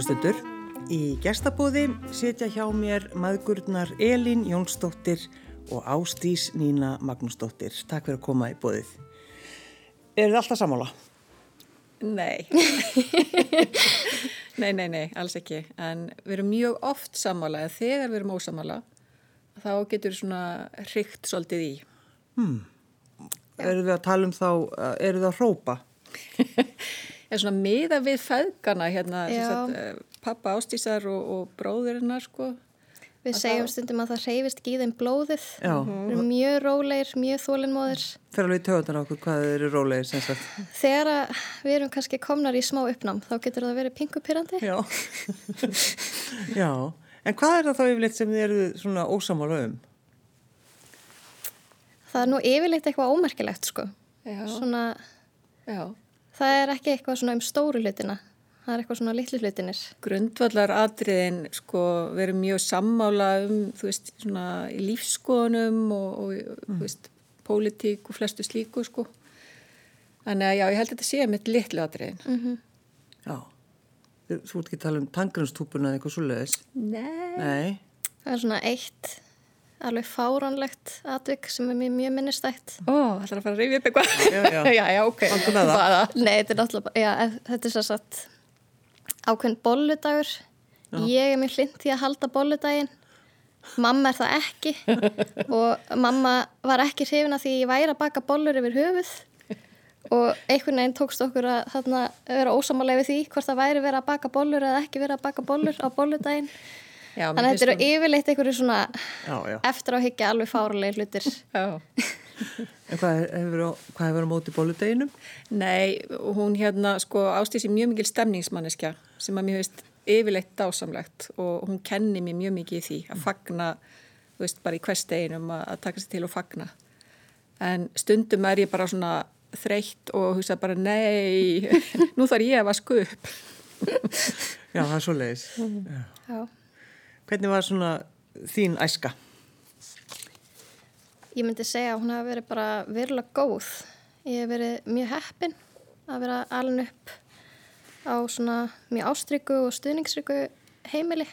Góðlustundur, í gestabóði setja hjá mér maðgurnar Elin Jónsdóttir og Ástís Nína Magnúsdóttir. Takk fyrir að koma í bóðið. Er þið alltaf samála? Nei. nei, nei, nei, alls ekki. En við erum mjög oft samála eða þegar við erum ósamála þá getur svona hrygt svolítið í. Hmm. Eru við að tala um þá, eru við að hrópa? er svona miða við feðgana hérna, sagt, eh, pappa ástísar og, og bróðurinnar sko. Við segjum það... stundum að það reyfist í þeim blóðið, mjög róleir, mjög þólinnmóðir. Fyrir alveg töðunar á okkur hvað eru róleir sem sagt? Þegar við erum kannski komnar í smá uppnám þá getur það verið pingupirrandi. Já, já. En hvað er það þá yfirleitt sem þið eru svona ósamála um? Það er nú yfirleitt eitthvað ómerkilegt sko. Já. Svona... Já það er ekki eitthvað svona um stóru hlutina það er eitthvað svona litlu hlutinir Grundvallar atriðin sko verið mjög sammála um þú veist svona í lífskoðunum og, og mm. þú veist pólitík og flestu slíku sko þannig að já ég held að þetta sé mitt litlu atriðin mm -hmm. Já Þú ert ekki að tala um tangrunstúpuna eða eitthvað svo leiðis Nei. Nei Það er svona eitt alveg fáránlegt atvik sem er mjög, mjög minnistætt Ó, það er að fara að reyfi upp eitthvað? Já, já, já, já ok. Nei, þetta er náttúrulega já, þetta er svo satt ákveðin bolludagur. Ég er mjög hlind því að halda bolludaginn. Mamma er það ekki. Og mamma var ekki hrifina því ég væri að baka bollur yfir höfuð. Og einhvern veginn tókst okkur að þarna, vera ósamálega við því hvort það væri verið að baka bollur eða ekki verið að baka bollur á bolludaginn Já, Þannig að þetta eru yfirleitt einhverju svona já, já. eftir að higgja alveg fárulega hlutir. en hvað hefur, hvað hefur á móti bóludeginum? Nei, hún hérna sko ástísi mjög mikil stemningsmanniska sem að mér hefist yfirleitt dásamlegt og hún kenni mér mjög mikið í því að fagna, þú veist, bara í hvers deginum að, taka sér til og fagna. En stundum er ég bara svona þreytt og hugsa bara nei, nú þarf ég að vasku upp. Já, það er svo leiðis. Já. Hvernig var svona þín æska? Ég myndi segja að hún hafi verið bara verulega góð. Ég hef verið mjög heppin að vera alveg upp á svona mjög ástryggu og stuðningsryggu heimili.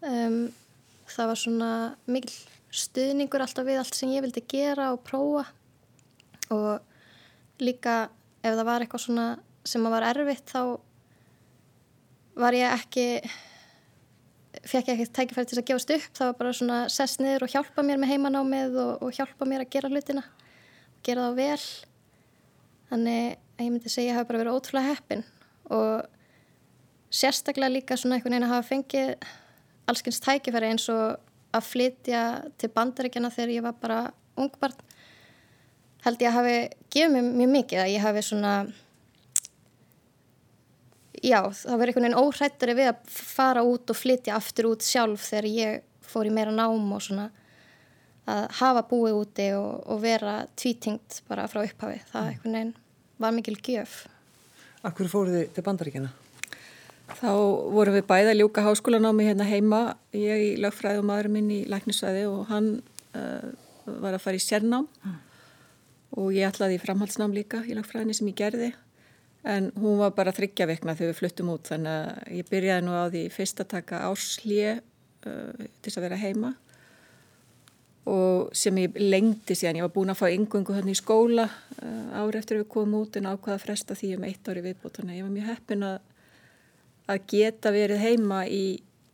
Um, það var svona mikil stuðningur alltaf við allt sem ég vildi gera og prófa og líka ef það var eitthvað svona sem var erfitt þá var ég ekki fekk ég ekkert tækifæri til að gefast upp. Það var bara svona sess niður og hjálpa mér með heimanámið og, og hjálpa mér að gera hlutina og gera það vel. Þannig að ég myndi segja að ég hafi bara verið ótrúlega heppin og sérstaklega líka svona einhvern veginn að hafa fengið allskyns tækifæri eins og að flytja til bandaríkjana þegar ég var bara ungbarn held ég að hafi gefið mér mjög mikið að ég hafi svona já, það verður einhvern veginn óhrættari við að fara út og flytja aftur út sjálf þegar ég fór í meira nám og svona að hafa búið úti og, og vera tvítingt bara frá upphafi það mm. einhvern veginn var mikil gjöf Akkur fóruð þið til bandaríkjana? Þá vorum við bæða ljúka háskólanámi hérna heima ég í lögfræði og maðurinn minn í læknisvæði og hann uh, var að fara í sérnám mm. og ég ætlaði í framhaldsnám líka í lögfræðinni sem ég gerði en hún var bara þryggja vekna þegar við fluttum út þannig að ég byrjaði nú á því fyrst að taka áslið uh, til að vera heima. Og sem ég lengti síðan, ég var búin að fá yngungu hann í skóla uh, ári eftir við komum út en ákvaða að fresta því um eitt ári viðbútt þannig að ég var mjög heppin að, að geta verið heima í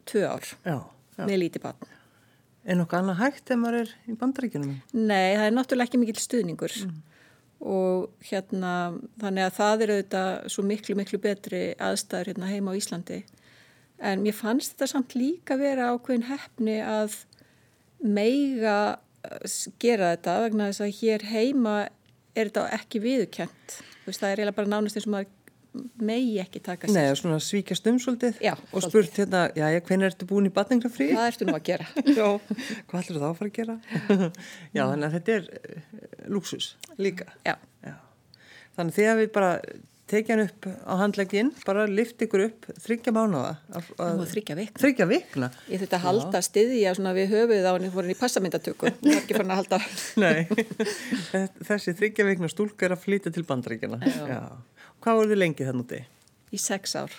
tvö ár já, já. með lítið barn. Er nokkuð annað hægt ef maður er í bandaríkjunum? Nei, það er náttúrulega ekki mikil stuðningur. Mm og hérna þannig að það eru auðvitað svo miklu miklu betri aðstæður hérna heima á Íslandi. En mér fannst þetta samt líka vera ákveðin hefni að meiga eh, gera þetta vegna þess að hér heima er þetta ekki viðkjönt það er eiginlega bara nánast eins og maður megi ekki taka sér. Nei, svona svíkast um svolítið já, og spurt hérna, já, hvernig ertu búin í batningrafrí? Hvað ertu nú að gera? já, hvað ætlur þú þá að fara að gera? já, þannig að þetta er uh, luxus líka. Já. já. Þannig þegar við bara tekja hann upp á handlegin, bara lift ykkur upp þryggja mánuða. Þryggja vikna. Þryggja vikna. Ég þurfti að halda stiðja svona við höfuð á henni fórin í passamyndatöku. Það er ekki fann að halda. Nei, þessi þryggja vikna stúlka er að flytja til bandrækjana. Já. Hvað voru þið lengið þann úti? Í sex ár.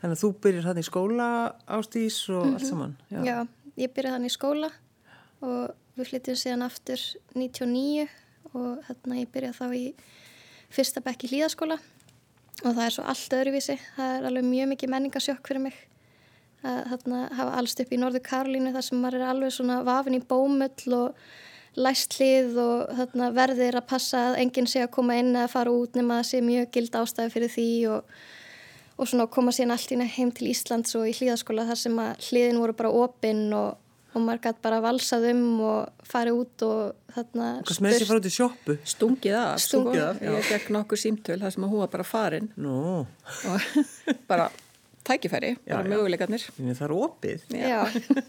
Þannig að þú byrjir hann í skóla ástís og allt saman. Já, Já ég byrjaði hann í skóla og við flyttum síðan aftur 99 og hérna ég byrjaði þá í fyrsta bekk í hlýðaskóla og það er svo allt öðruvísi. Það er alveg mjög mikið menningasjokk fyrir mig að hérna, hafa allst upp í Norður Karolínu þar sem maður er alveg svona vafin í bómull og læst hlið og þarna, verðir að passa að enginn sé að koma inn eða fara út nema að sé mjög gild ástæði fyrir því og, og svona koma síðan allt ína heim til Íslands og í hlýðaskóla þar sem að hliðin voru bara opinn og, og maður gæti bara valsað um og farið út og þarna Hvað með þessi farið út í sjóppu? Stungið af, Stungið af Ég gekk nokkur símtöl þar sem að hún var bara farin. Nú. Og bara tækifæri, bara möguleikarnir. Það er opið. Já, já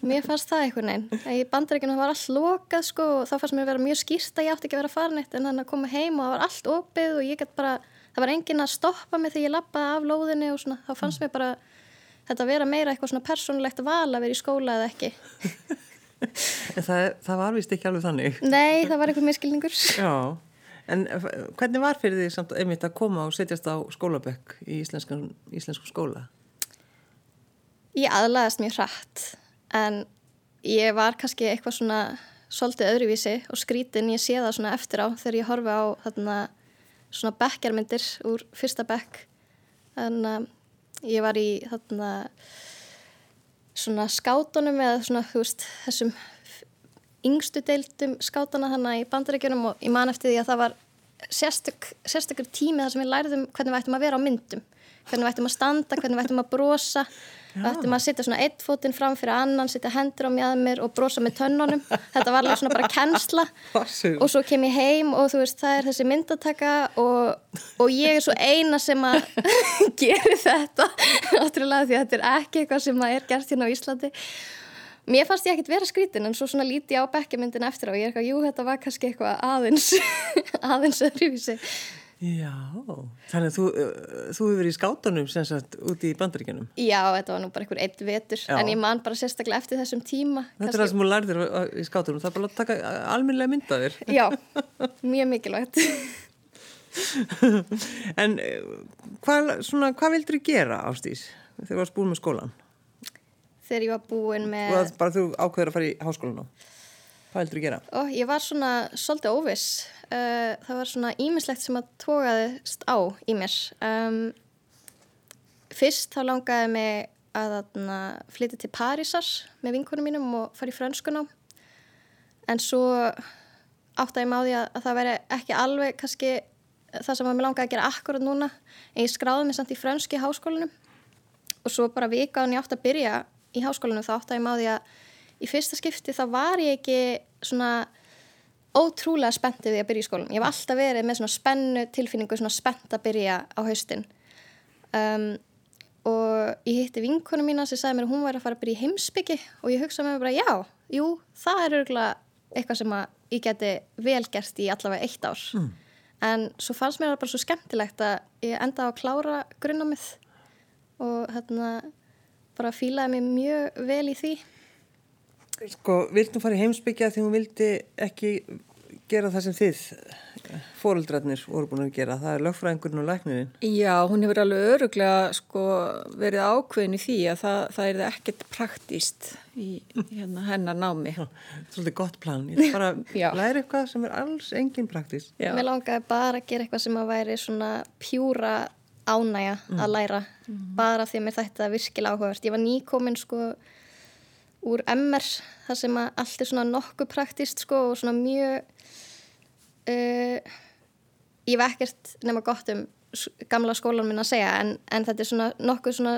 mér fannst það einhvern veginn. Í bandaríkinu var allt lokað sko og þá fannst mér að vera mjög skýrt að ég átti ekki að vera farinett en þannig að koma heim og það var allt opið og ég gæti bara, það var engin að stoppa mig þegar ég lappaði af lóðinni og svona, þá fannst mér bara þetta að vera meira eitthvað svona persónulegt að vala að vera í skóla eða ekki. það, það var vist ekki alveg þannig. Nei, það var eitthvað miskilningur. Já. En hvernig var fyrir því samt einmitt að koma og setjast á skólabökk í íslensku skóla? Ég aðlæðast mjög hratt en ég var kannski eitthvað svona svolítið öðruvísi og skrítin ég sé það svona eftir á þegar ég horfi á þarna svona bekkjarmyndir úr fyrsta bekk. Þannig að ég var í þarna svona skátunum eða svona þú veist þessum yngstu deildum skátana þannig í bandaríkjunum og ég man eftir því að það var sérstök, sérstökur tími þar sem við læriðum hvernig við ættum að vera á myndum hvernig við ættum að standa, hvernig við ættum að brosa ætti maður að setja svona eitt fótinn fram fyrir annan, setja hendur á mjöðmir og brosa með tönnunum. Þetta var alveg svona bara kennsla og svo kem ég heim og þú veist það er þessi myndataka og, og ég er svo eina sem að gera þetta átrúlega því að þetta er ekki eitthvað sem er gert hérna á Íslandi. Mér fannst ég ekkert vera skrítin en svo svona líti á bekkjamyndin eftir og ég er eitthvað, jú þetta var kannski eitthvað aðeins, aðeins öðruvísi. Já, þannig að þú, þú hefur verið í skátanum sem sagt úti í bandaríkjanum. Já, þetta var nú bara einhver eitt vetur, Já. en ég man bara sérstaklega eftir þessum tíma. Þetta kannski... er það sem þú lærðir í skátanum, það er bara að taka alminlega myndaðir. Já, mjög mikilvægt. en hvað, svona, hvað vildur þú gera ástís þegar þú varst búin með skólan? Þegar ég var búin með... Bara þú ákveður að fara í háskólan á? Hvað vildur þú gera? Ó, ég var svona svolítið óviss. Uh, það var svona ímislegt sem að tókaðist á í mér. Um, fyrst þá langaði mig að flytja til Parísar með vinkunum mínum og fara í frönskuna en svo áttæði mig á því að, að það veri ekki alveg kannski það sem að mér langaði að gera akkurat núna en ég skráði mig samt í frönski háskólanum. Og svo bara vika en ég átti að byrja í háskólanum þá áttæði mig á því að í fyrsta skipti þá var ég ekki svona ótrúlega spenntið við að byrja í skólum. Ég hef alltaf verið með svona spennu tilfinningu, svona spennt að byrja á haustin. Um, og ég hitti vinkonu mína sem sagði mér að hún væri að fara að byrja í heimsbyggi og ég hugsaði með mér bara já, jú, það er örgulega eitthvað sem ég geti velgerst í allavega eitt ár. Mm. En svo fannst mér það bara svo skemmtilegt að ég enda á að klára grunnamið og hérna bara fílaði mér mjög vel í því. Sko, viltum fara í heimsbyggja því hún vildi ekki gera það sem þið fóruldrarnir voru búin að gera, það er lögfræðingurinn og læknirinn. Já, hún hefur alveg öruglega sko, verið ákveðin í því að það, það er ekkert praktíst í hérna, hennar námi. Svolítið gott plan, ég er bara að læra eitthvað sem er alls engin praktíst. Já. Mér langaði bara að gera eitthvað sem að væri svona pjúra ánægja mm. að læra, mm. bara því að mér þetta virkilega áhugavert. Ég var nýkominn sko úr MR þar sem að allt er svona nokkuð praktist sko og svona mjög uh, ég vef ekkert nema gott um gamla skólan minn að segja en, en þetta er svona nokkuð svona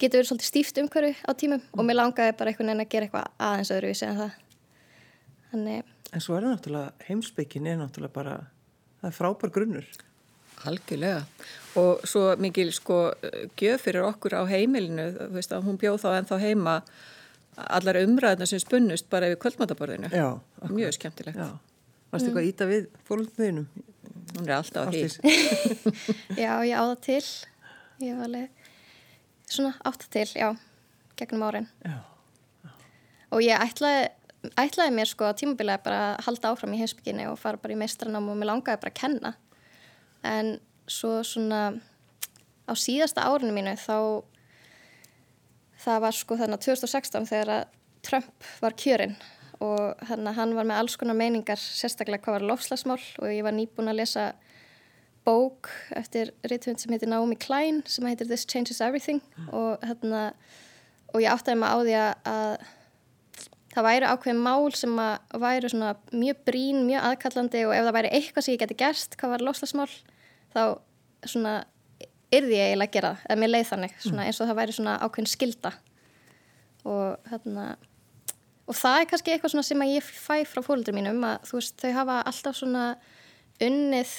getur verið svolítið stíft umhverju á tímum mm. og mér langaði bara einhvern veginn að gera eitthvað aðeins öðruvísi en það. Þannig... En svo er það náttúrulega heimsbyggjin er náttúrulega bara það er frábær grunnur. Algjörlega. Og svo mikil sko gjöf fyrir okkur á heimilinu þú veist að hún bjóð þá ennþá heima allar umræðina sem spunnust bara yfir. Akkur. Mjög skemmtilegt. Já. Varst eitthvað mm. íta við fólknuðinum? Hún er alltaf að því. já, ég áða til. Ég var alveg svona átta til, já, gegnum árin. Já. já. Og ég ætlaði, ætlaði mér sko að tímabilið bara að halda áfram í heimsbygginni og fara bara í meistranám og mér langaði bara að kenna. En svo svona á síðasta árinu mínu þá það var sko þannig að 2016 þegar að Trump var kjörinn og þannig að hann var með alls konar meiningar sérstaklega hvað var lofslagsmál og ég var nýbúin að lesa bók eftir reythund sem heitir Naomi Klein sem heitir This Changes Everything og, hérna, og ég áttaði maður á því að það væri ákveðin mál sem að væri mjög brín, mjög aðkallandi og ef það væri eitthvað sem ég geti gerst, hvað var lofslagsmál þá svona yrði ég eiginlega að gera það, eða mér leið þannig svona, mm. eins og það væri svona ákveðin skilda og hérna og það er kannski eitthvað sem ég fæ frá fólkdur mínum að þú veist, þau hafa alltaf svona unnið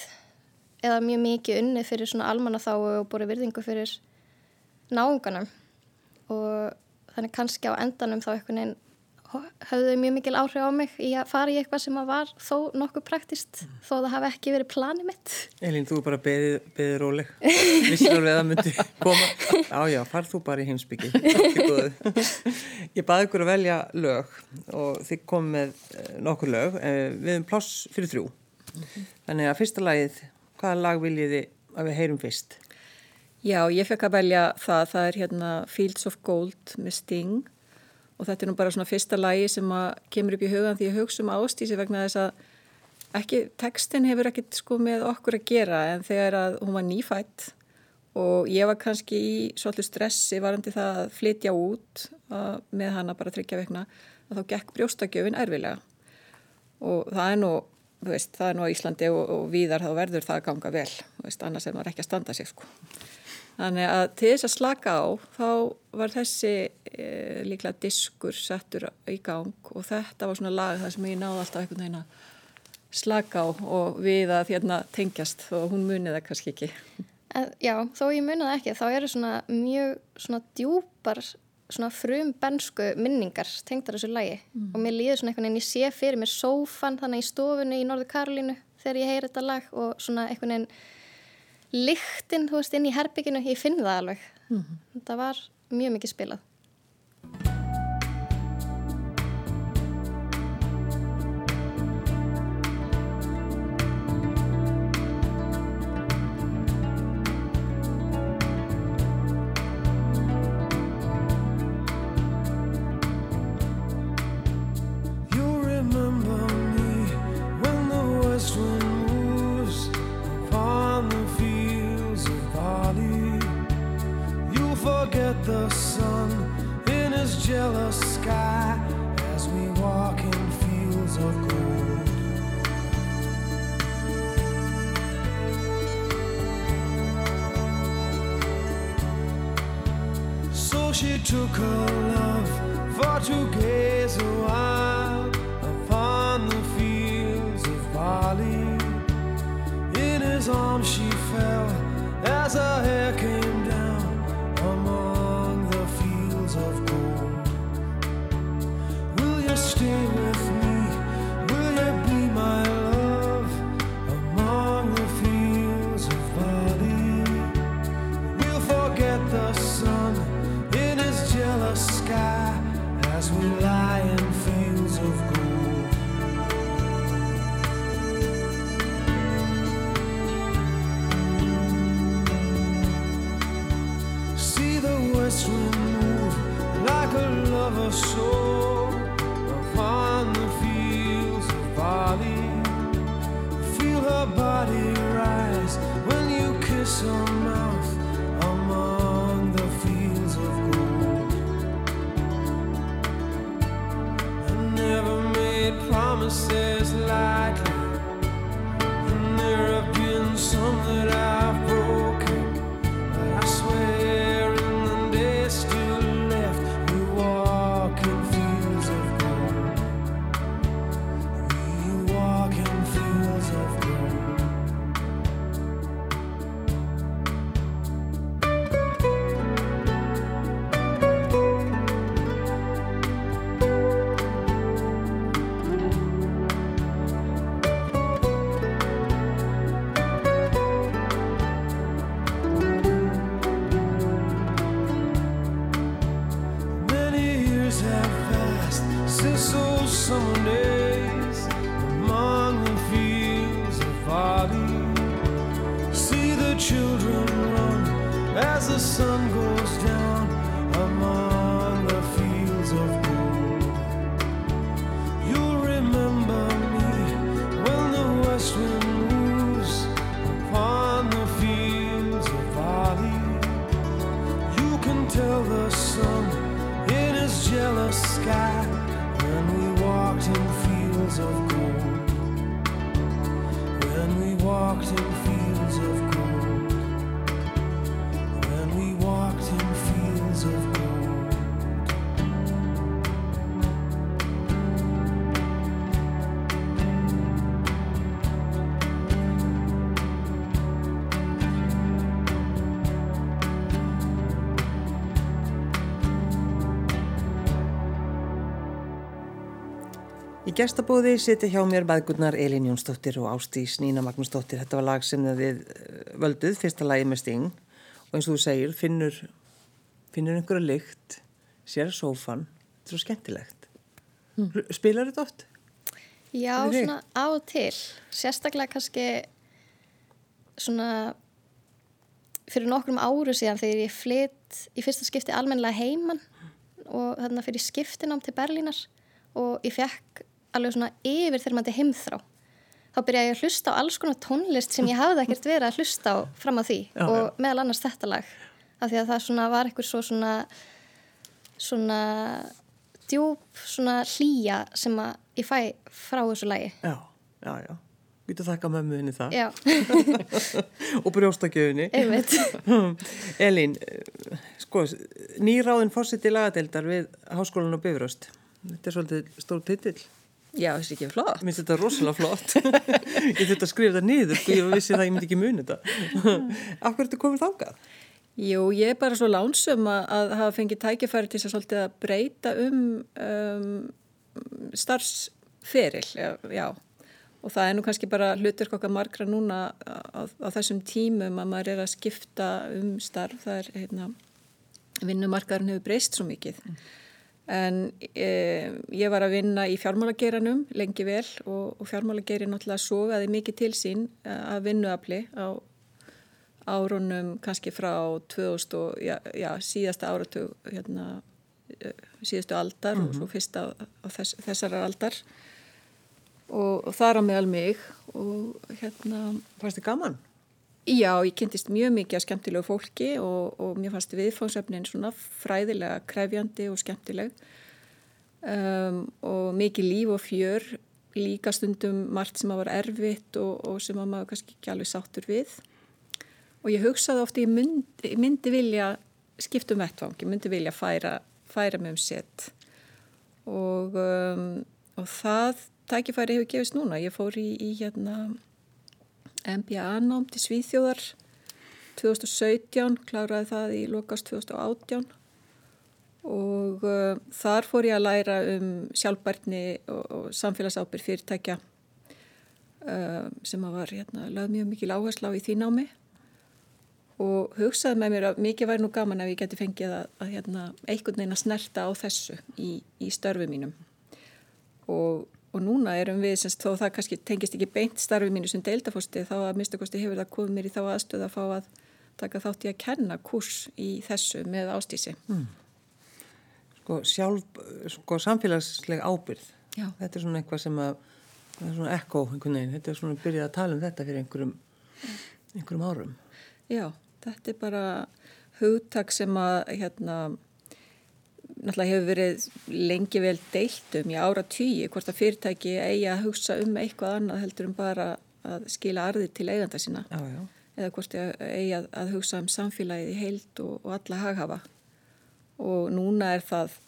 eða mjög mikið unnið fyrir svona almannaþáu og búið virðingu fyrir náunganum og þannig kannski á endanum þá einhvern veginn höfðu mjög mikil áhrif á mig í að fara í eitthvað sem var þó nokkuð praktist mm. þó það hafi ekki verið planið mitt. Elín, þú er bara beðið, beðið róleg. Vissir alveg að það myndi koma. Já, já, farð þú bara í heimsbyggi Ég baði ykkur að velja lög og þið kom með eh, nokkur lög. Eh, við erum pláss fyrir þrjú. Þannig að fyrsta lagið, hvaða lag viljiði að við heyrum fyrst? Já, ég fekk að velja það. Það er hérna Fields of Gold með Sting og þetta er nú bara svona fyrsta lægi sem kemur upp í hugan því að hugsa um ástísi vegna þess að ekki, textin hefur ekkert sko með okkur að gera en þegar að hún var nýfætt og ég var kannski í svolítið stressi varandi það að flytja út að, með hana bara tryggja vegna að þá gekk brjóstakjöfin erfilega og það er nú veist, það er nú Íslandi og, og víðar þá verður það að ganga vel veist, annars er maður ekki að standa sig sko Þannig að til þess að slaka á þá var þessi e, líklega diskur settur í gang og þetta var svona lag þar sem ég náði alltaf einhvern veginn að slaka á og við að hérna tengjast og hún muniða kannski ekki. Já, þó ég muniða ekki, þá eru svona mjög svona djúpar svona frum bensku minningar tengdar þessu lagi mm. og mér líður svona einhvern veginn, ég sé fyrir mér sófan þannig í stofunni í Norður Karolínu þegar ég heyri þetta lag og svona einhvern veginn lyktin, þú veist, inn í herbygginu, ég finn það alveg. Mm -hmm. Það var mjög mikið spilað. she took her love for to gaze while upon the fields of Bali. In his arms she fell as a hair gestabóði sitja hjá mér maðgurnar Elin Jónsdóttir og Ástís Nína Magnúsdóttir. Þetta var lag sem þið eh, völduð, fyrsta lagi með Sting og eins og þú segir, finnur, finnur einhverja lykt, sér sófan, þetta er svo skemmtilegt. Mm. Spilar þetta oft? Já, svona á og til. Sérstaklega kannski svona fyrir nokkrum áru síðan þegar ég flytt í fyrsta skipti almennilega heiman og þarna fyrir skiptinám til Berlínar og ég fekk alveg svona yfir þegar maður heimþrá. Þá byrjaði ég að hlusta á alls konar tónlist sem ég hafði ekkert verið að hlusta á fram að því Já, og meðal annars þetta lag. Af því að það svona var eitthvað svo svona svona djúb svona hlýja sem að ég fæ frá þessu lagi. Já, já, já. Þú þakka mömmuðinni það Já, og brjóstakjöfunni. eh, sko, nýráðin fórsiti lagadeildar við Háskólan og Bifröst. Þetta er svolítið stór titill. Já, þessi ekki flott. Mér finnst þetta rosalega flott. ég þurfti að skrifa þetta niður, sko, ég vissi það að ég myndi ekki muni þetta. Af hverju ertu komið þákað? Jú, ég er bara svo lánsum að, að hafa fengið tækifæri til þess að breyta um, um starfsferil, já, já. Og það er nú kannski bara hlutur okkar margra núna á, á þessum tímum að maður er að skipta um starf. Það er, hérna, vinnumarkaðurinn hefur breyst svo mikið. En e, ég var að vinna í fjármálageiranum lengi vel og, og fjármálageirin náttúrulega sogaði mikið til sín að vinnuafli á árunum kannski frá 2000 og já, já, síðasta áratug hérna, eh, síðastu aldar og svo fyrsta á, þess, þessarar aldar og, og þar á meðal mig og hérna Fannst þið gaman? Já, ég kynntist mjög mikið af skemmtilegu fólki og, og mér fannst viðfáðsefnin svona fræðilega krefjandi og skemmtileg. Um, og mikið líf og fjör líka stundum margt sem að var erfitt og, og sem að maður kannski ekki alveg sáttur við. Og ég hugsaði ofta ég myndi, ég myndi vilja skipta um vettvang, ég myndi vilja færa, færa mig um sett og, um, og það tækifæri hefur gefist núna. Ég fór í, í hérna MBA-nám til Svíþjóðar. 2017, kláraði það í lokast 2018 og uh, þar fór ég að læra um sjálfbærtni og, og samfélagsábyrg fyrirtækja uh, sem að var hérna, lögð mjög mikil áherslu á í því námi. Og hugsaði með mér að mikið væri nú gaman ef ég geti fengið að, að hérna, einhvern veginn að snerta á þessu í, í störfi mínum. Og, og núna erum við semst þó það kannski tengist ekki beint starfi mínu sem deildafosti þá að mistakosti hefur það komið mér í þá aðstöð að fá að taka þátt í að kenna kurs í þessu með ástísi. Mm. Sko, sjálf, sko, samfélagsleg ábyrð. Já. Þetta er svona eitthvað sem að, það er svona ekko. Þetta er svona að byrja að tala um þetta fyrir einhverjum, einhverjum árum. Já, þetta er bara hugtak sem að, hérna, náttúrulega hefur verið lengi vel deilt um í ára tíu hvort að fyrirtæki eigi að hugsa um eitthvað annað heldur um bara að skila arðir til eiganda sína Já, já. eða hvort eigi að, að hugsa um samfélagið í heild og, og alla haghafa og núna er það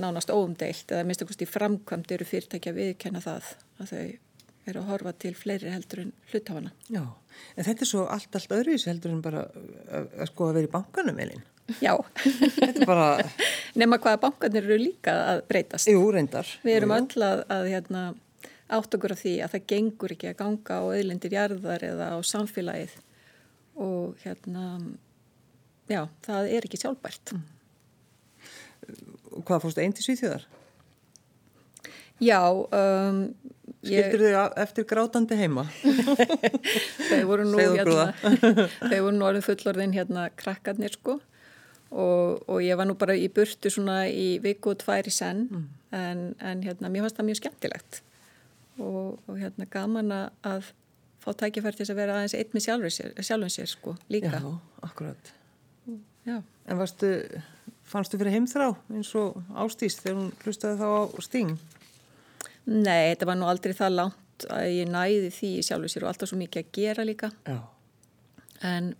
nánast óumdeilt eða minnst okkurst í framkvæmt eru fyrirtæki að viðkenna það að þau eru að horfa til fleiri heldur en hlutafana. Já, en þetta er svo allt, allt öðruvísi heldur en bara að, að sko að vera í bankanum, Elin. Já, Þetta er bara, nema hvaða bankarnir eru líka að breytast. jú, reyndar. Við erum öll að, að hérna, átt okkur af því að það gengur ekki að ganga á auðlindir jarðar eða á samfélagið og hérna, já, það er ekki sjálfbært. Og Hvað fórstu einn til Svíþjóðar? Já, um, ég, Skildur þau eftir grátandi heima? þau voru nú hérna, voru nú orðin fullorðin hérna krakkarnir sko og, og ég var nú bara í burtu svona í viku og tvær í senn en, en hérna mér fannst það mjög skemmtilegt og, og hérna gaman að- fá tækifæri til þess að vera aðeins eitt með sjálfum sér, sjálfum sér sko líka. Já, akkurat. Já. En varstu, fannstu fyrir heimþrá eins og ástýst þegar hún hlustaði þá á sting? Nei, þetta var nú aldrei það langt að ég næði því í sjálfu sér og alltaf svo mikið að gera líka Já. en,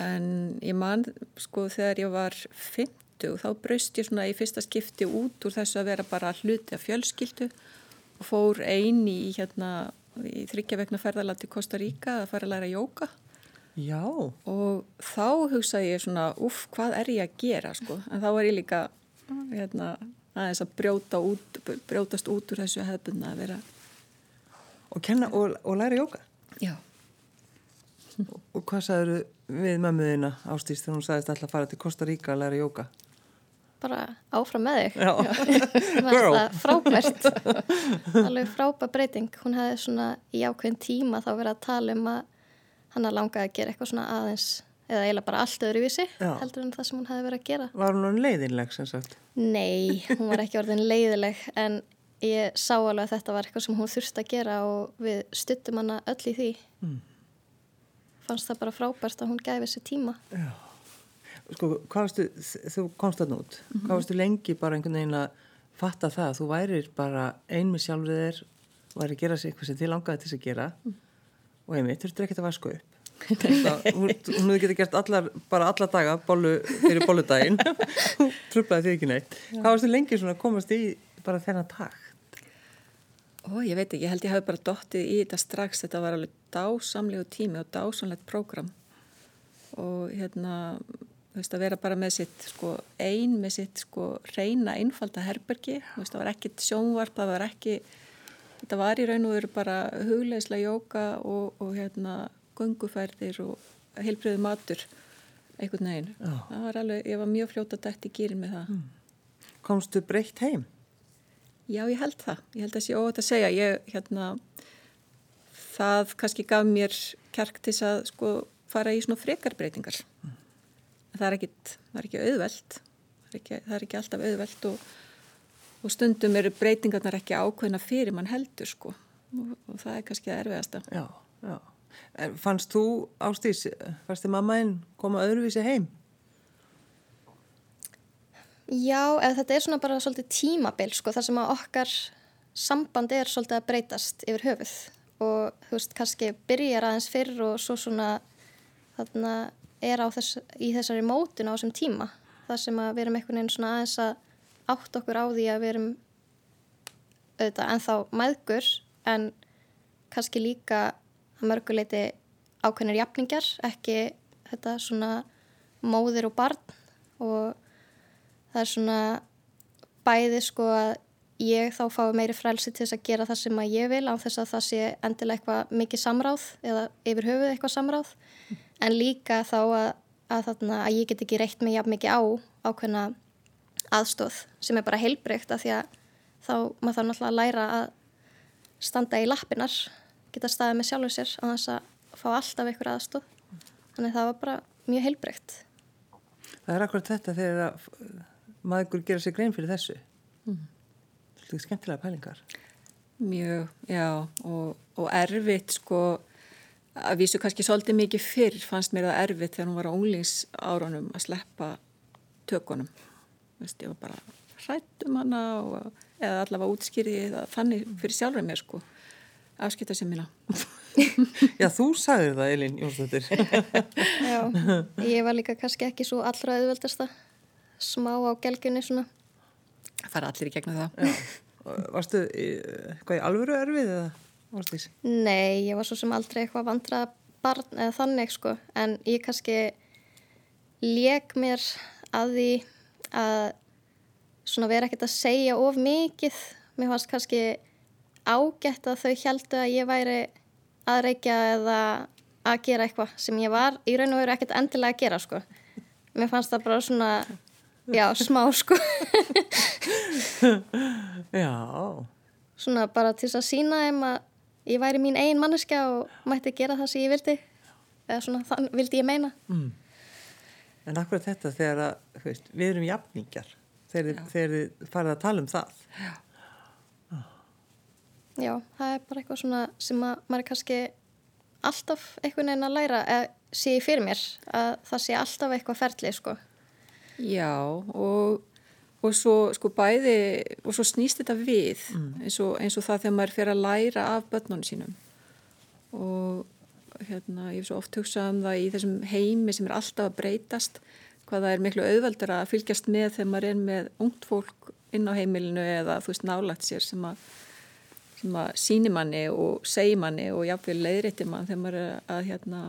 en ég man sko þegar ég var 50 þá braust ég svona í fyrsta skipti út úr þessu að vera bara hluti af fjölskyldu og fór eini í hérna í þryggja vegna ferðalandi í Costa Rica að fara að læra jóka Já. og þá hugsaði ég svona uff, hvað er ég að gera sko en þá var ég líka hérna, aðeins að brjóta út, brjótast út úr þessu hefðbunna að vera Og, kenna, og, og læra jóka. já, Og hvað sagður við mömmuðina Ástís þegar hún sagðist alltaf að fara til Costa Rica að læra jóka? bara áfram með þig Já. Girl. frábært alveg frábær breyting hún hefði svona í ákveðin tíma þá verið að tala um að hann að langaði að gera eitthvað svona aðeins eða eiginlega bara allt öðruvísi Já. heldur en það sem hún hefði verið að gera Var hún hann leiðinleg sem sagt? Nei, hún var ekki orðin leiðileg en ég sá alveg að þetta var eitthvað sem hún þurfti að gera og við stuttum hana öll í því fannst það bara frábært að hún gæfi sér tíma. Sko, hvað varstu, þú komst þarna út, hvað varstu lengi bara einhvern veginn að fatta það? Að þú værir bara ein með sjálfur þér væri að gera sér eitthvað sem þið langaði til að gera. Og einmitt, þurftur ekkert að vasku upp. Það, hún, hún hefði getið gert allar, bara alla daga bollu, fyrir bolludaginn. Trublaði því ekki neitt. Hvað varstu lengi svona að komast í bara þennan takt? Ó, ég veit ekki, ég held ég hafi bara dottið í þetta strax, þetta var alveg dásamlegu tími og dásamlegt prógram og hérna, þú veist, að vera bara með sitt, sko, ein með sitt, sko, reyna, einfalda herbergi, þú veist, það var ekkit sjónvarp, það var ekki, þetta var í raun og veru bara hugleislega jóka og, og hérna, gönguferðir og heilbriðu matur, einhvern veginn. Það var alveg, ég var mjög fljóta dætt í gýrin með það. Komstu breytt heim? Já, ég held það. Ég held að sé óvægt að segja. Ég, hérna, það kannski gaf mér kjark til þess að sko fara í svona frekarbreytingar. Það er ekkit, það er ekki auðvelt. Það er ekki, það er ekki alltaf auðvelt og, og stundum eru breytingarnar ekki ákveðna fyrir mann heldur sko. Og, og það er kannski það erfiðasta. Já, já. En fannst þú, Ástís, fannst þið mammaðinn koma öðruvísi heim? Já, eða þetta er svona bara svolítið tímabil sko, þar sem að okkar samband er svolítið að breytast yfir höfuð. Og þú veist, kannski byrjar aðeins fyrr og svo svona þarna er á þess, í þessari mótun á þessum tíma þar sem að við erum einhvern veginn svona aðeins að átt okkur á því að við erum auðvitað ennþá maðgur en kannski líka að mörguleiti ákveðnir jafningar, ekki þetta svona móðir og barn. Og það er svona bæði sko að ég þá fái meiri frelsi til þess að gera það sem að ég vil á þess að það sé endilega eitthvað mikið samráð eða yfir höfuð eitthvað samráð. En líka þá að, að, þarna, að ég get ekki reitt mig jafn mikið á ákveðna aðstóð sem er bara heilbreykt af því að þá maður þarf náttúrulega að læra að standa í lappinnar geta staðið með sjálfur sér á þess að fá alltaf einhver aðstóð þannig það var bara mjög heilbreykt Það er akkurat þetta þegar að maður gera sér grein fyrir þessu. Mm. Þetta er skemmtilega pælingar. Mjög, já, og, og erfitt sko, að vísu kannski svolítið mikið fyrr fannst mér það erfitt þegar hún var á unglingsárunum að sleppa tökunum. Veist, ég var bara hrætt um hana og, eða allavega útskýrið þannig fyrir sjálfur mér sko, afskipta sem mína. Já, þú sagðir það, Elin Jónsdóttir. Já, ég var líka kannski ekki svo allra auðveldasta smá á gelgjunni svona Það fara allir í gegnum það. Og Varstu í, alvöru erfið eða? Ástís? Nei, ég var svo sem aldrei eitthvað vandrað barn eða þannig sko en ég kannski lék mér að því að svona vera ekkert að segja of mikið mér fannst kannski ágætt að þau heldu að ég væri að reykja eða að gera eitthvað sem ég var í raun og veru ekkert endilega að gera sko mér fannst það bara svona já, smá sko. Já, svona bara til þess að sína þeim að ég væri mín ein manneskja og mætti gera það sem ég vildi. Eða svona þann vildi ég meina. En akkurat þetta þegar að, veist, við erum jafningjar? Þegar, þið- farið að tala um það. já, það er bara eitthvað svona sem að maður er kannski alltaf einhvern veginn að læra eða sé fyrir mér að það sé alltaf eitthvað ferli sko Já, og, og svo sko bæði og svo snýst þetta við eins, og, eins og það þegar maður fer að læra af börnunum sínum. Og hérna ég hef svo oft hugsað um það í þessum heimi sem er alltaf að breytast hvað það er miklu auðveldar að fylgjast með þegar maður er með ungt fólk inn á heimilinu eða þú veist nálagt sér sem að, sem að síni manni og segi manni og jáfnvel leiðrétti mann þegar maður er að hérna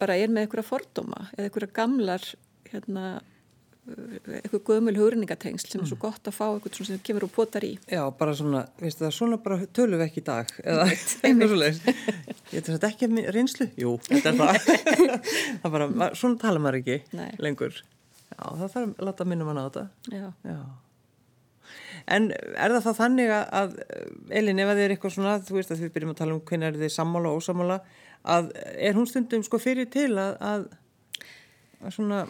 bara er með einhverja fordóma eða einhverja gamlar hérna eitthvað gömul hugrinningatengsl sem er svo gott að fá eitthvað sem kemur og potar í. Já, bara svona, veistu það, svona bara tölum við ekki í dag? Eða eitthvað svo leiðis Ég ætla þetta ekki að reynslu? Jú, þetta er það. Það bara, ma- svona tala maður ekki Nei. lengur. Já, það þarf að láta minnum hann á þetta. Já, Já En er það það þannig að, að Elin, ef að þið er eitthvað svona, þú veist að við byrjum að tala um hvernig er þið sammála og ósammála að er hún stundum sko fyrir til að, að, að svona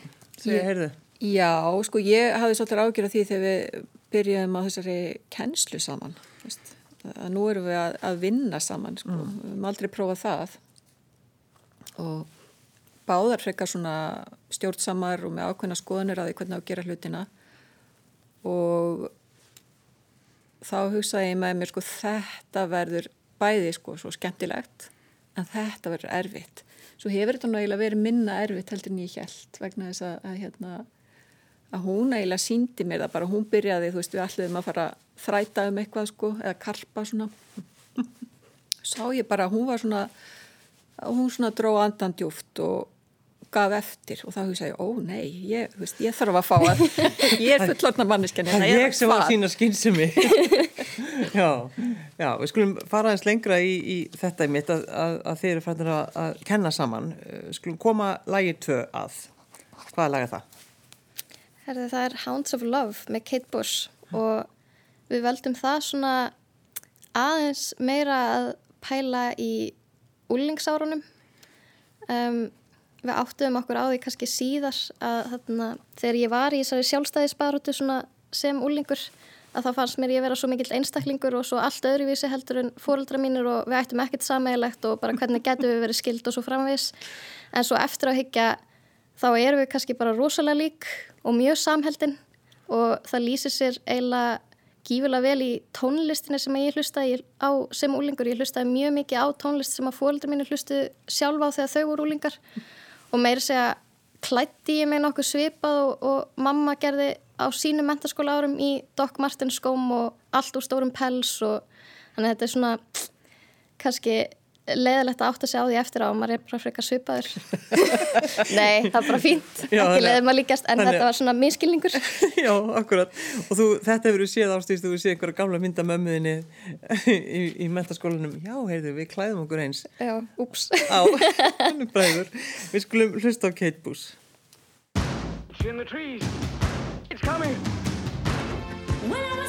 segja, heyrðu? Já, sko ég hafði svolítið ágjör af því þegar við byrjuðum á þessari kennslu saman veist, að nú erum við að, að vinna saman sko. við höfum aldrei prófað það. Og báðar frekar svona stjórnsamar og með ákveðna skoðanir að því hvernig á að gera hlutina. Og þá hugsaði ég með mér sko þetta verður bæði sko svo skemmtilegt en þetta verður erfitt. Svo hefur þetta nú eiginlega verið minna erfitt heldur en ég held vegna þess að, að hérna að hún eiginlega síndi mér það bara. Hún byrjaði, þú veist, við ætluðum að fara að þræta um eitthvað sko, eða karpa svona. Sá ég bara hún var svona hún svona dró andan djúft og gaf eftir og þá hugsaði ég, ó nei, ég, veist, ég þarf að fá að ég er fullorna manneskjan Það er ég sem var sína skynsemi. já, já, við skulum fara aðeins lengra í, í þetta í mitt að, að, að þið eru fættir að, að kenna saman. Eh, Skulum koma lagið tvö að. Hvaða lag er það? Herði, það er Hounds of Love með Kate Bush og við veldum það svona aðeins meira að pæla í úlingsárunum. Um, við áttuðum okkur á því kannski síðar að þarna, þegar ég var í þessari sjálfstæðisbaróttu sem úlingur að þá fannst mér ég vera svo mikill einstaklingur og svo allt öðruvísi heldur en fóreldra mínir og við ættum ekkert sammeilegt og bara hvernig getum við verið skild og svo framvegis en svo eftir að higgja þá erum við kannski bara rosalega lík og mjög samheldin og það lýsir sér eiginlega gífulega vel í tónlistinni sem ég hlustaði á sem úlingur. Ég hlustaði mjög mikið á tónlist sem að fóreldri mínu hlustu sjálfa á þegar þau voru úlingar og meiri segja klætti ég mig nokkuð svipað og, og mamma gerði á sínu mentaskóla árum í Doc Martens skóm og allt úr stórum pels og þannig að þetta er svona kannski leiðilegt að átta sig á því eftir á og maður er bara frekar svipaður Nei, það er bara fínt Já, ekki leiðið maður líkast en þetta var svona minnskilningur Já, akkurat. Og þú, þetta hefur séð ástýst, þú hefur séð einhverja gamla mynda mömmuðinni í, í mentaskólanum. Já, heyrðu, við klæðum okkur eins Já, úps á, hann er bræður. Við skulum hlusta á Kate Bush. It's in the trees. It's coming. When I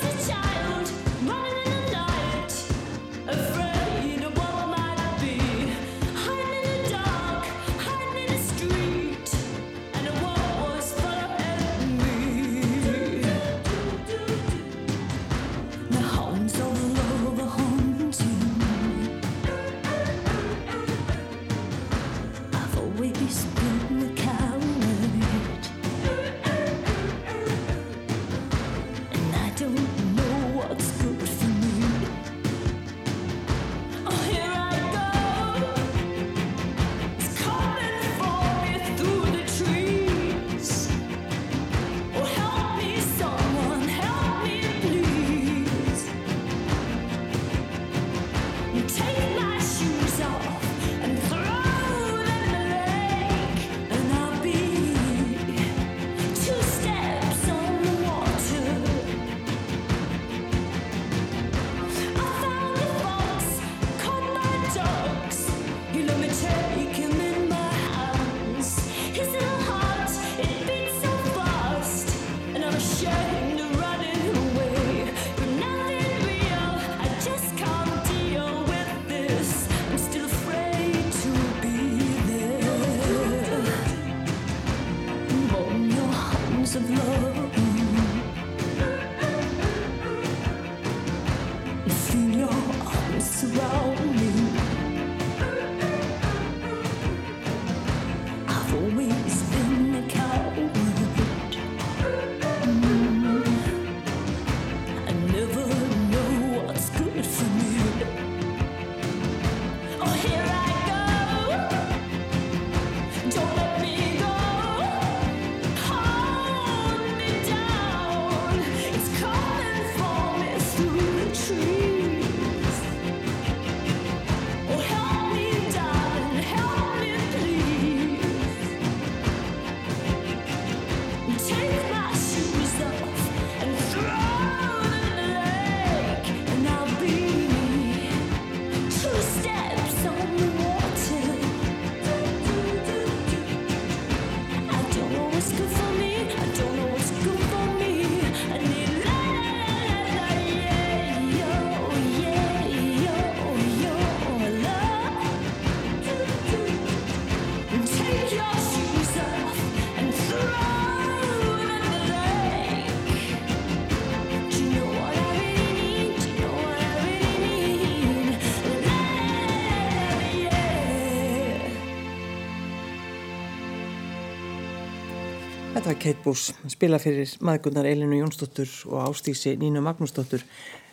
Þetta var Kate Buss, spila fyrir maðurgunnar Elinu Jónsdóttur og Ástísi Nínu Magnúsdóttur.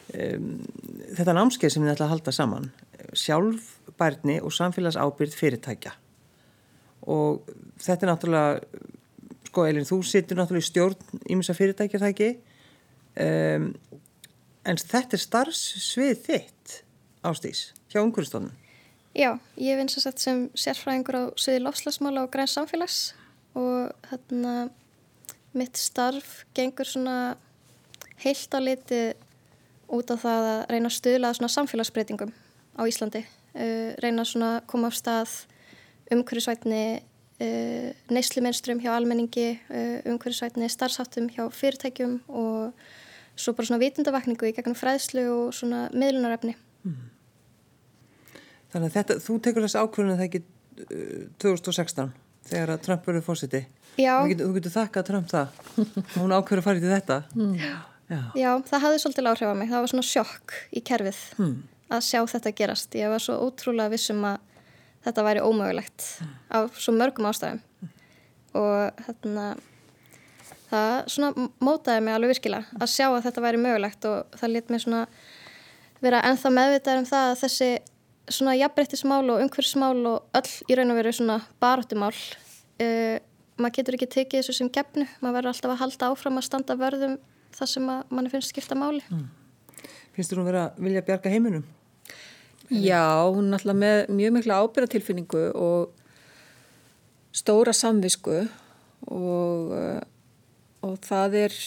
Þetta námskeið sem þið ætla að halda saman, sjálfbærni og samfélagsábyrð fyrirtækja. Og þetta er náttúrulega, sko Elin, þú situr náttúrulega í stjórn ímessa fyrirtækja það ekki, um, en þetta er starfsvið þitt, Ástís, hjá umhverfstofnun. Já, ég vinn sem sagt sem sérfræðingur á sviði lofslagsmála og græns samfélags og hérna mitt starf gengur svona heilt á liti út á það að reyna að stuðla svona samfélagsbreytingum á Íslandi. Uh, reyna svona að koma af stað umhverfisvætni uh, neyslumenstrum hjá almenningi, uh, umhverfisvætni starfsáttum hjá fyrirtækjum og svo bara svona vitundavakningu í gegnum fræðslu og svona miðlunarefni. Þannig að þetta, þú tekur það ekki uh, 2016 þegar að Trump verður fósiti. Já. Þú getur, þú getur þakkað Trump það. Hún ákvörður að fara í þetta. Já. Já. Já, það hafði svolítið áhrif á mig. Það var svona sjokk í kerfið að sjá þetta gerast. Ég var svo ótrúlega vissum að þetta væri ómögulegt af svo mörgum ástæðum. Og þarna, það svona mótaði mig alveg virkilega að sjá að þetta væri mögulegt og það lit mig svona vera ennþá meðvitað um það að þessi svona jafnbreyttismál og umhverfismál og öll í raun og veru svona baráttumál uh, maður getur ekki tekið þessu sem gefnu, maður verður alltaf að halda áfram að standa vörðum það sem að manni finnst skipta máli. Finnst þú hún vera að vilja bjarga heiminum? Já, hún er alltaf með mjög mikla ábyrðatilfinningu og stóra samvisku og, uh, og það er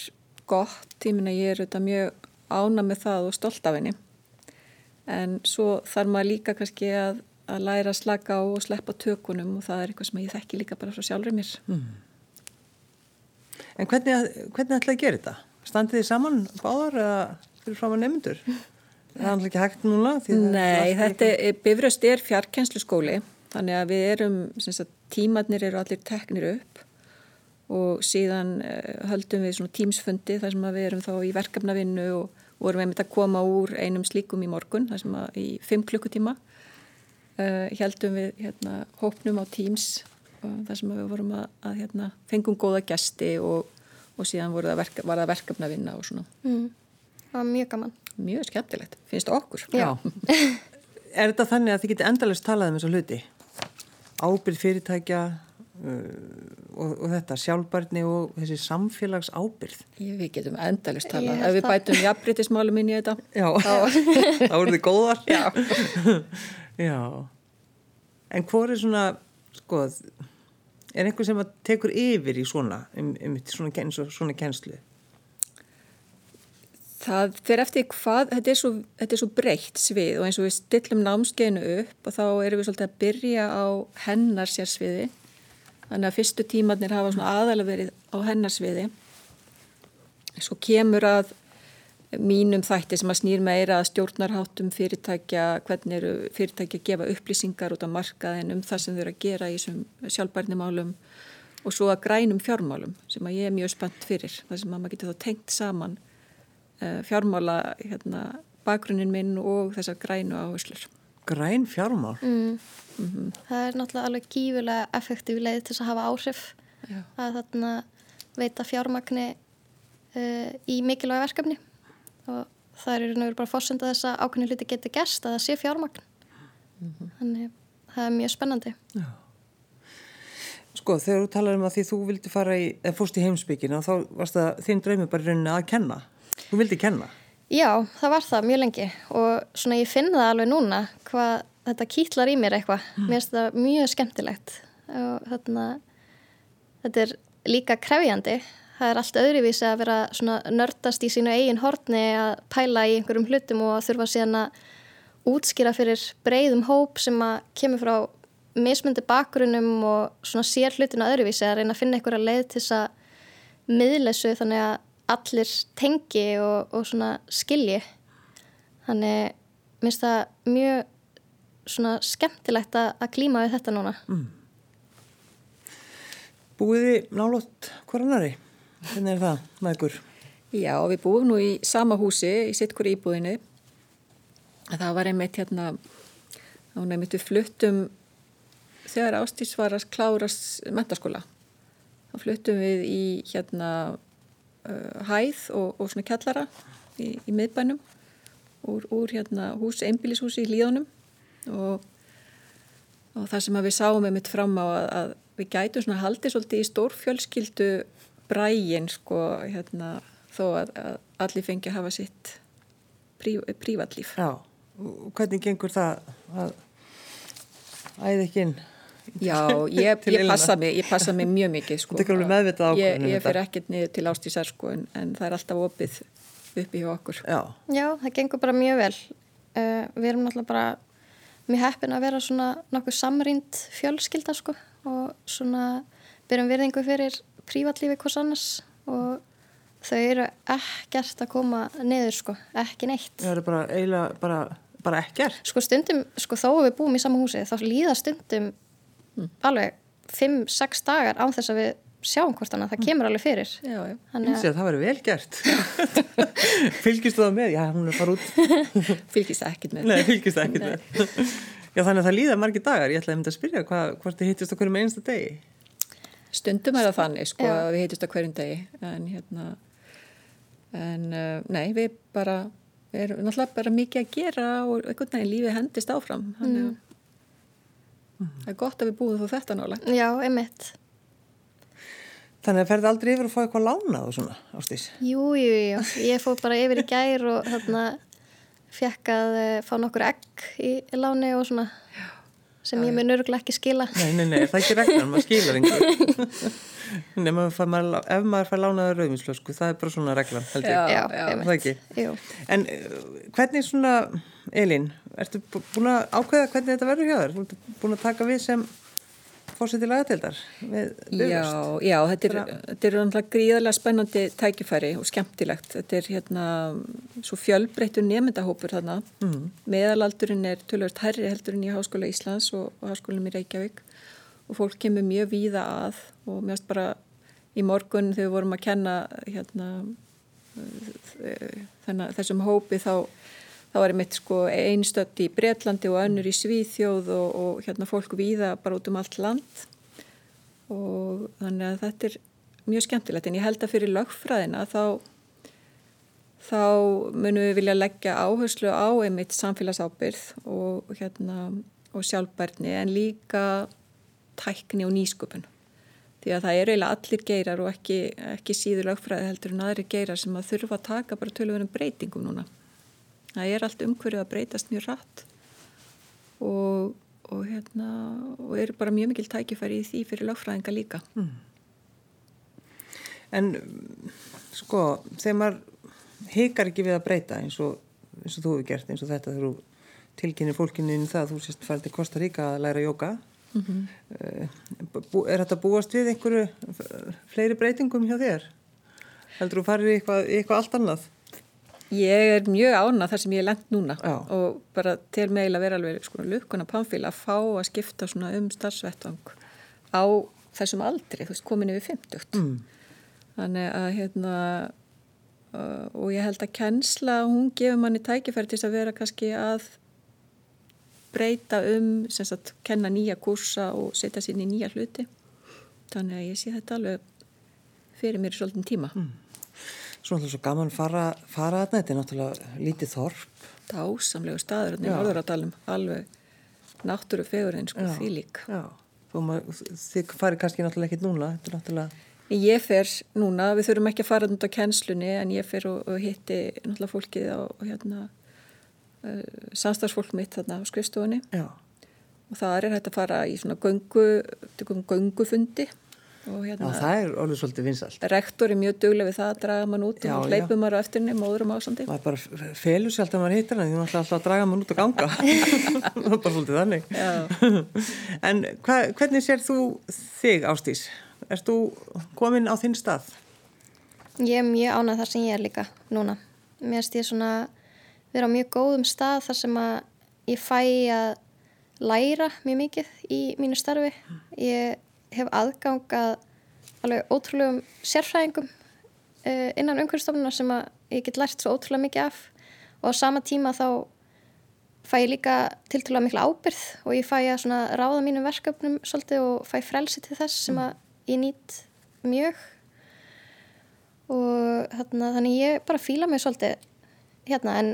gott, ég minna ég er auðvitað mjög ána með það og stolt af henni. En svo þarf maður líka kannski að, að læra að slaka á og sleppa tökunum og það er eitthvað sem ég þekki líka bara frá sjálfur mér. En hvernig, hvernig ætlaði að gera þetta? Standið þið saman báðar eða fyrir fram að nefndur? Það er alltaf ekki hægt núna? Nei, þetta er, Bifröst er fjarkenslu skóli þannig að við erum, sagt, tímarnir eru allir teknir upp og síðan uh, höldum við svona tímsfundi þar sem við erum þá í verkefnavinnu og vorum einmitt að koma úr einum slíkum í morgun þar sem að í fimm klukkutíma uh, heldum við hérna, hópnum á tíms og þar sem að við vorum að, að hérna, fengum góða gesti og, og síðan voru það verka, var það verkefnavinna og svona mm. það var mjög gaman mjög skemmtilegt, finnst okkur. Já. er þetta þannig að þið geti endalist talað um þessa hluti? Ábyrð fyrirtækja uh, og, og þetta sjálfbarni og þessi samfélags ábyrð. Ég, við getum endalist held Ef við það. bætum jafnbrytismálum inn í þetta. Já, þá eru þið góðar. Já. Já. En hvor er svona, sko, er einhver sem að tekur yfir í svona, um, um svona, svona kennslu? Það fer eftir hvað, þetta er svo, þetta er svo breytt svið og eins og við stillum námskeinu upp og þá erum við svolítið að byrja á hennar sérsviði. Þannig að fyrstu tímarnir hafa svona aðalega verið á hennar sviði. Svo kemur að mínum þætti sem að snýr meira að stjórnarháttum fyrirtækja, hvernig eru fyrirtækja að gefa upplýsingar út á markaðin um það sem þau eru að gera í þessum sjálfbærnimálum og svo að grænum fjármálum sem að ég er mjög spennt fyrir. Það sem að maður getur þá tengt saman uh, fjármála hérna, bakgrunnin minn og þessar grænu áherslur. Græn fjármál? mm. það er náttúrulega alveg gífulega effektív leið til þess að hafa áhrif Já. að þarna veita fjármagni uh, í mikilvæg verkefni og það er í raun og veru bara fórsenda þess að ákveðni hluti geti gerst að það sé fjármagn. Þannig það er mjög spennandi. Sko, þegar þú talar um að því þú vildi fara í, eða fórst í heimsbyggina, þá varst það þinn draumi bara í rauninni að kenna. Þú vildi kenna. Já, það var það mjög lengi. Og svona ég finn það alveg núna hvað þetta kýtlar í mér eitthvað. Mér finnst það mjög skemmtilegt. Og þarna þetta er líka krefjandi það er allt öðruvísi að vera svona nördast í sínu eigin hortni að pæla í einhverjum hlutum og að þurfa síðan að útskýra fyrir breyðum hóp sem að kemur frá mismundi bakgrunnum og svona sér hlutinu öðruvísi að reyna að finna einhverja leið til þess að miðlesu þannig að allir tengi og, og svona skilji. Þannig minnst það mjög svona skemmtilegt að, að glíma við þetta núna. Búið þið nálótt hvoranari? Hvernig er það, maður? Já, við búum nú í sama húsi í sittkur íbúðinu. Það var einmitt hérna, þá einmitt við fluttum þegar Ástís var að klárast mentaskóla. Þá fluttum við í hérna uh, hæð og, og svona kjallara í, í miðbænum úr, úr hérna hús, einbýlishúsi í Líðunum og, og það sem við sáum einmitt fram á að, að við gætum svona haldið svolítið í stórfjölskyldu brægin sko hérna þó að, að allir fengi að hafa sitt prí, prívatlíf. Já, og hvernig gengur það að æði ekki inn? Já, ég, ég, passa mig, ég passa mig mjög mikið sko. Er Ég, um ég fer ekkert niður til ástísar sko en, en það er alltaf opið uppi hjá okkur. Já, Já, það gengur bara mjög vel. Uh, við erum náttúrulega bara mjög heppin að vera svona nokkuð samrýnd fjölskylda sko og svona byrjum virðingu fyrir prívatlífi hvers annars og þau eru ekkert að koma niður sko, ekki neitt. það er bara eiginlega bara, bara ekkert. Sko stundum, sko þó við búum í sama húsi, þá líða stundum alveg 5-6 dagar án þess að við sjáum hvort annað, það kemur alveg fyrir. Já, já. Þannig að það verður vel gert. fylgist það með? Já, hún er að fara út. Fylgist ekkert með. Nei, fylgist ekki með. Já, þannig að það líða margir dagar. Ég ætlaði að mynda að spyrja hvað, hvort þið hittist okkur með einsta degi. Stundum er það þannig sko Já. að við heitust á hverjum degi en hérna en uh, nei, við bara erum náttúrulega bara mikið að gera og einhvern veginn lífið hendist áfram þannig að það er gott að við búum þó þetta nálega. Já, einmitt. Þannig að ferði aldrei yfir að fá eitthvað lánað og svona, ástís. Jú, jú, jú. Ég fór bara yfir í gær og þarna fekk að eh, fá nokkur egg í láni og svona sem ég mun örgulega ekki skila. Nei, nei, nei, það er ekki reglan, maður skilar einhver. Nei, maður fær, maður, ef maður fær lánaður rauðvinslösku, það er bara svona reglan, held ég. Já, Já. Er það ekki? Jú. En uh, hvernig svona, Elín, ertu bú- búin að ákveða hvernig þetta verður hjá þér? Búin að taka við sem fórseti lagatildar Já, já, þetta er, þetta er gríðarlega spennandi tækifæri og skemmtilegt. Þetta er hérna svo fjölbreyttur nemyndahópur þarna. Mm. Meðalaldurinn er tölvöld herri heldur en í Háskóla Íslands og, og Háskólanum í Reykjavík og fólk kemur mjög víða að og mjögst bara í morgun þegar við vorum að kenna hérna þennan, þessum hópi þá þá er mitt sko einstödd í Bretlandi og önnur í Svíþjóð og, og hérna fólk víða bara út um allt land. Og þannig að þetta er mjög skemmtilegt. En ég held að fyrir lögfræðina þá þá munum við vilja leggja áherslu á einmitt samfélagsábyrð og hérna og sjálfbærni en líka tækni og nýsköpun. Því að það eru eiginlega allir geirar og ekki, ekki síður lögfræði heldur en aðri geirar sem að þurfa að taka bara tölvunum breytingum núna það er allt umhverju að breytast mjög rætt og, og hérna og eru bara mjög mikil tækifæri í því fyrir lögfræðinga líka En um, sko, þegar maður hikar ekki við að breyta eins og, eins og þú hefur gert, eins og þetta þegar þú tilkynir fólkinu inn í það að þú sést farið til Kosta Ríka að læra jóka mm er þetta búast við einhverju eh, fleiri breytingum hjá þér? Heldur þú farið í eitthvað, eitthvað allt annað? Ég er mjög ánað þar sem ég er lent núna Já. og bara til meil að vera alveg sko, lukkuna pamfíl að fá að skipta um starfsvettvang á þessum aldri, þú veist, komin yfir 50. Mm. Þannig að hérna uh, og ég held að kennsla, hún gefur manni tækifæri til þess að vera kannski að breyta um, sem sagt, kenna nýja kursa og setja sér í nýja hluti. Þannig að ég sé þetta alveg fyrir mér í svolítinn tíma. Mm. Svo náttúrulega svo gaman fara, fara þarna, þetta er náttúrulega lítið þorp. dásamlegu staður hérna í. Norðuradalum alveg náttúru fegurinn sko því lík. Þið farið kannski náttúrulega ekkit núna, þetta er náttúrulega, ég fer núna, við þurfum ekki að fara út á kennslunni en ég fer og, og hitti náttúrulega fólkið á hérna uh, samstagsfólk mitt þarna á skrifstofunni. Já, og það er hægt að fara í svona göngu, göngufundi og hérna það er orðið svolítið vinsalt. rektor er mjög duglega við það að draga mann út Já, og já. hleypum maður á eftir henni, móður og másandi maður bara felur sér alltaf að maður hittir hann því maður ætla alltaf að draga mann út að ganga það er bara svolítið þannig en hva, hvernig sér þú þig Ástís? Erst þú komin á þinn stað? Ég er mjög ánað þar sem ég er líka núna. Mér finnst ég svona vera á mjög góðum stað þar sem að ég fæ að læra mjög mikið í mínu starfi. Ég hef aðgang að alveg ótrúlegum sérfræðingum uh, innan umhverfstofnuna sem að ég get lært svo ótrúlega mikið af. Og á sama tíma þá fæ ég líka tiltölulega mikla ábyrð og ég fæ að ráða mínum verkefnum svolítið og fæ frelsi til þess sem að ég nýtt mjög. Og þarna, þannig ég bara fíla mig svolítið hérna en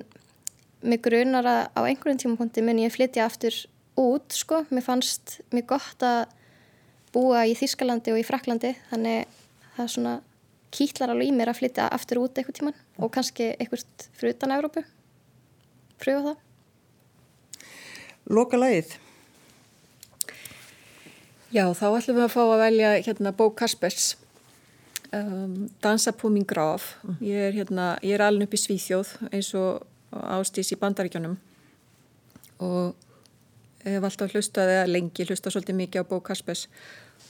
mig grunar að á einhverjum tímapunkti mun ég flytja aftur út sko, mér fannst mér gott að búa í Þískalandi og í Fraklandi þannig það er svona kýtlar alveg í mér að flytja aftur út eitthvað tíman og kannski eitthvað fyrir utan Európu pröfa það. Loka lagið. Já, þá ætlum við að fá að velja hérna bók Kaspers. Um, Dansa på mín graf ég er, hérna, ég er alveg upp í Svíþjóð eins og ástís í bandaríkjónum og hef alltaf hlustað eða lengi hlustað svolítið mikið á bók Kaspers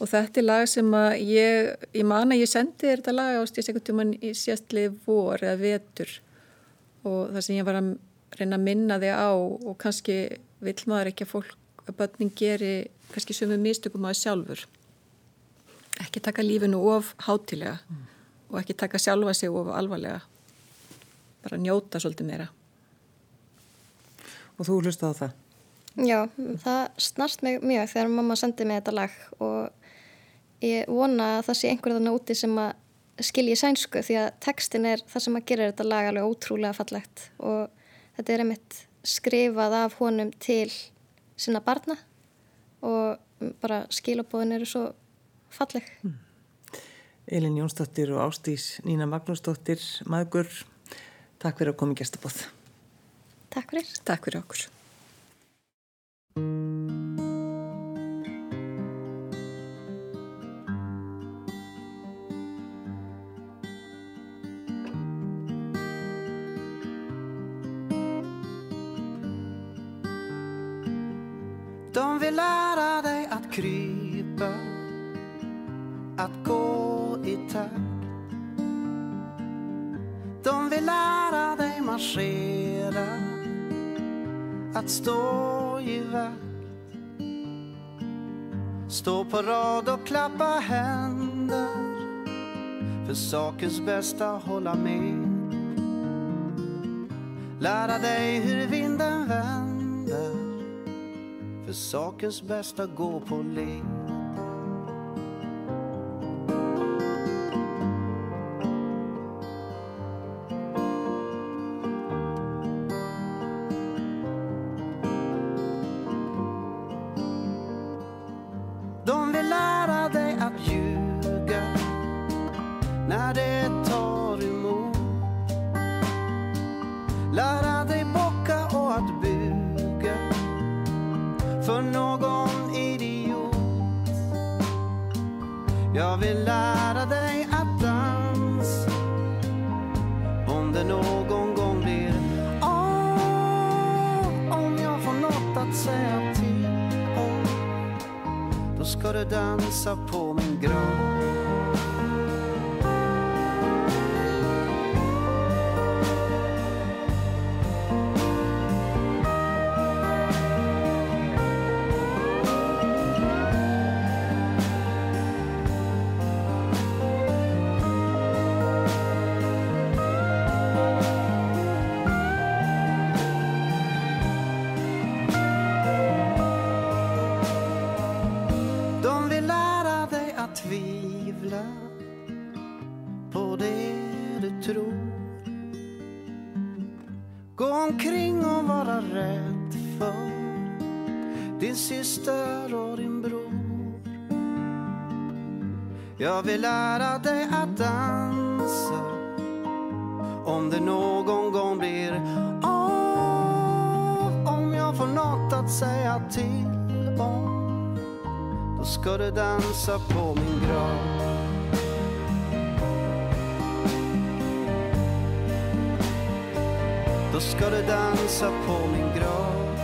og þetta er lag sem að ég, ég man að ég sendi þér þetta lag ástís einhvern tímann í sérstli vor eða vetur. Og það sem ég var að reyna að minna þig á og kannski vill maður ekki að fólk að börnin geri kannski sömu mistökum að sjálfur. Ekki taka lífinu of hátilega og ekki taka sjálfa sig of alvarlega. Bara njóta svolítið meira. Og þú hlusta á það. Já, það snarst mig mjög þegar mamma sendið mig þetta lag og ég vona að það sé einhver þarna úti sem að skilji sænsku því að textin er það sem að gera þetta lag alveg ótrúlega fallegt og þetta er einmitt skrifað af honum til sinna barna og bara skilabóðin eru svo falleg. Elin Jónsdóttir og Ástís Nína Magnúsdóttir, maður, takk fyrir að koma í gestabóð. Takk fyrir. Takk fyrir okkur marschera Att stå i vakt. Stå på rad och klappa händer För sakens bästa hålla med. Lära dig hur vinden vänder för sakens bästa gå på led Gå omkring och vara rädd för din syster och din bror. Jag vill lära dig att dansa om det någon gång blir av. Om jag får något att säga till om då ska du dansa på min grav. Då ska du dansa på min grav.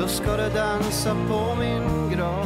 Då ska du dansa på min grav.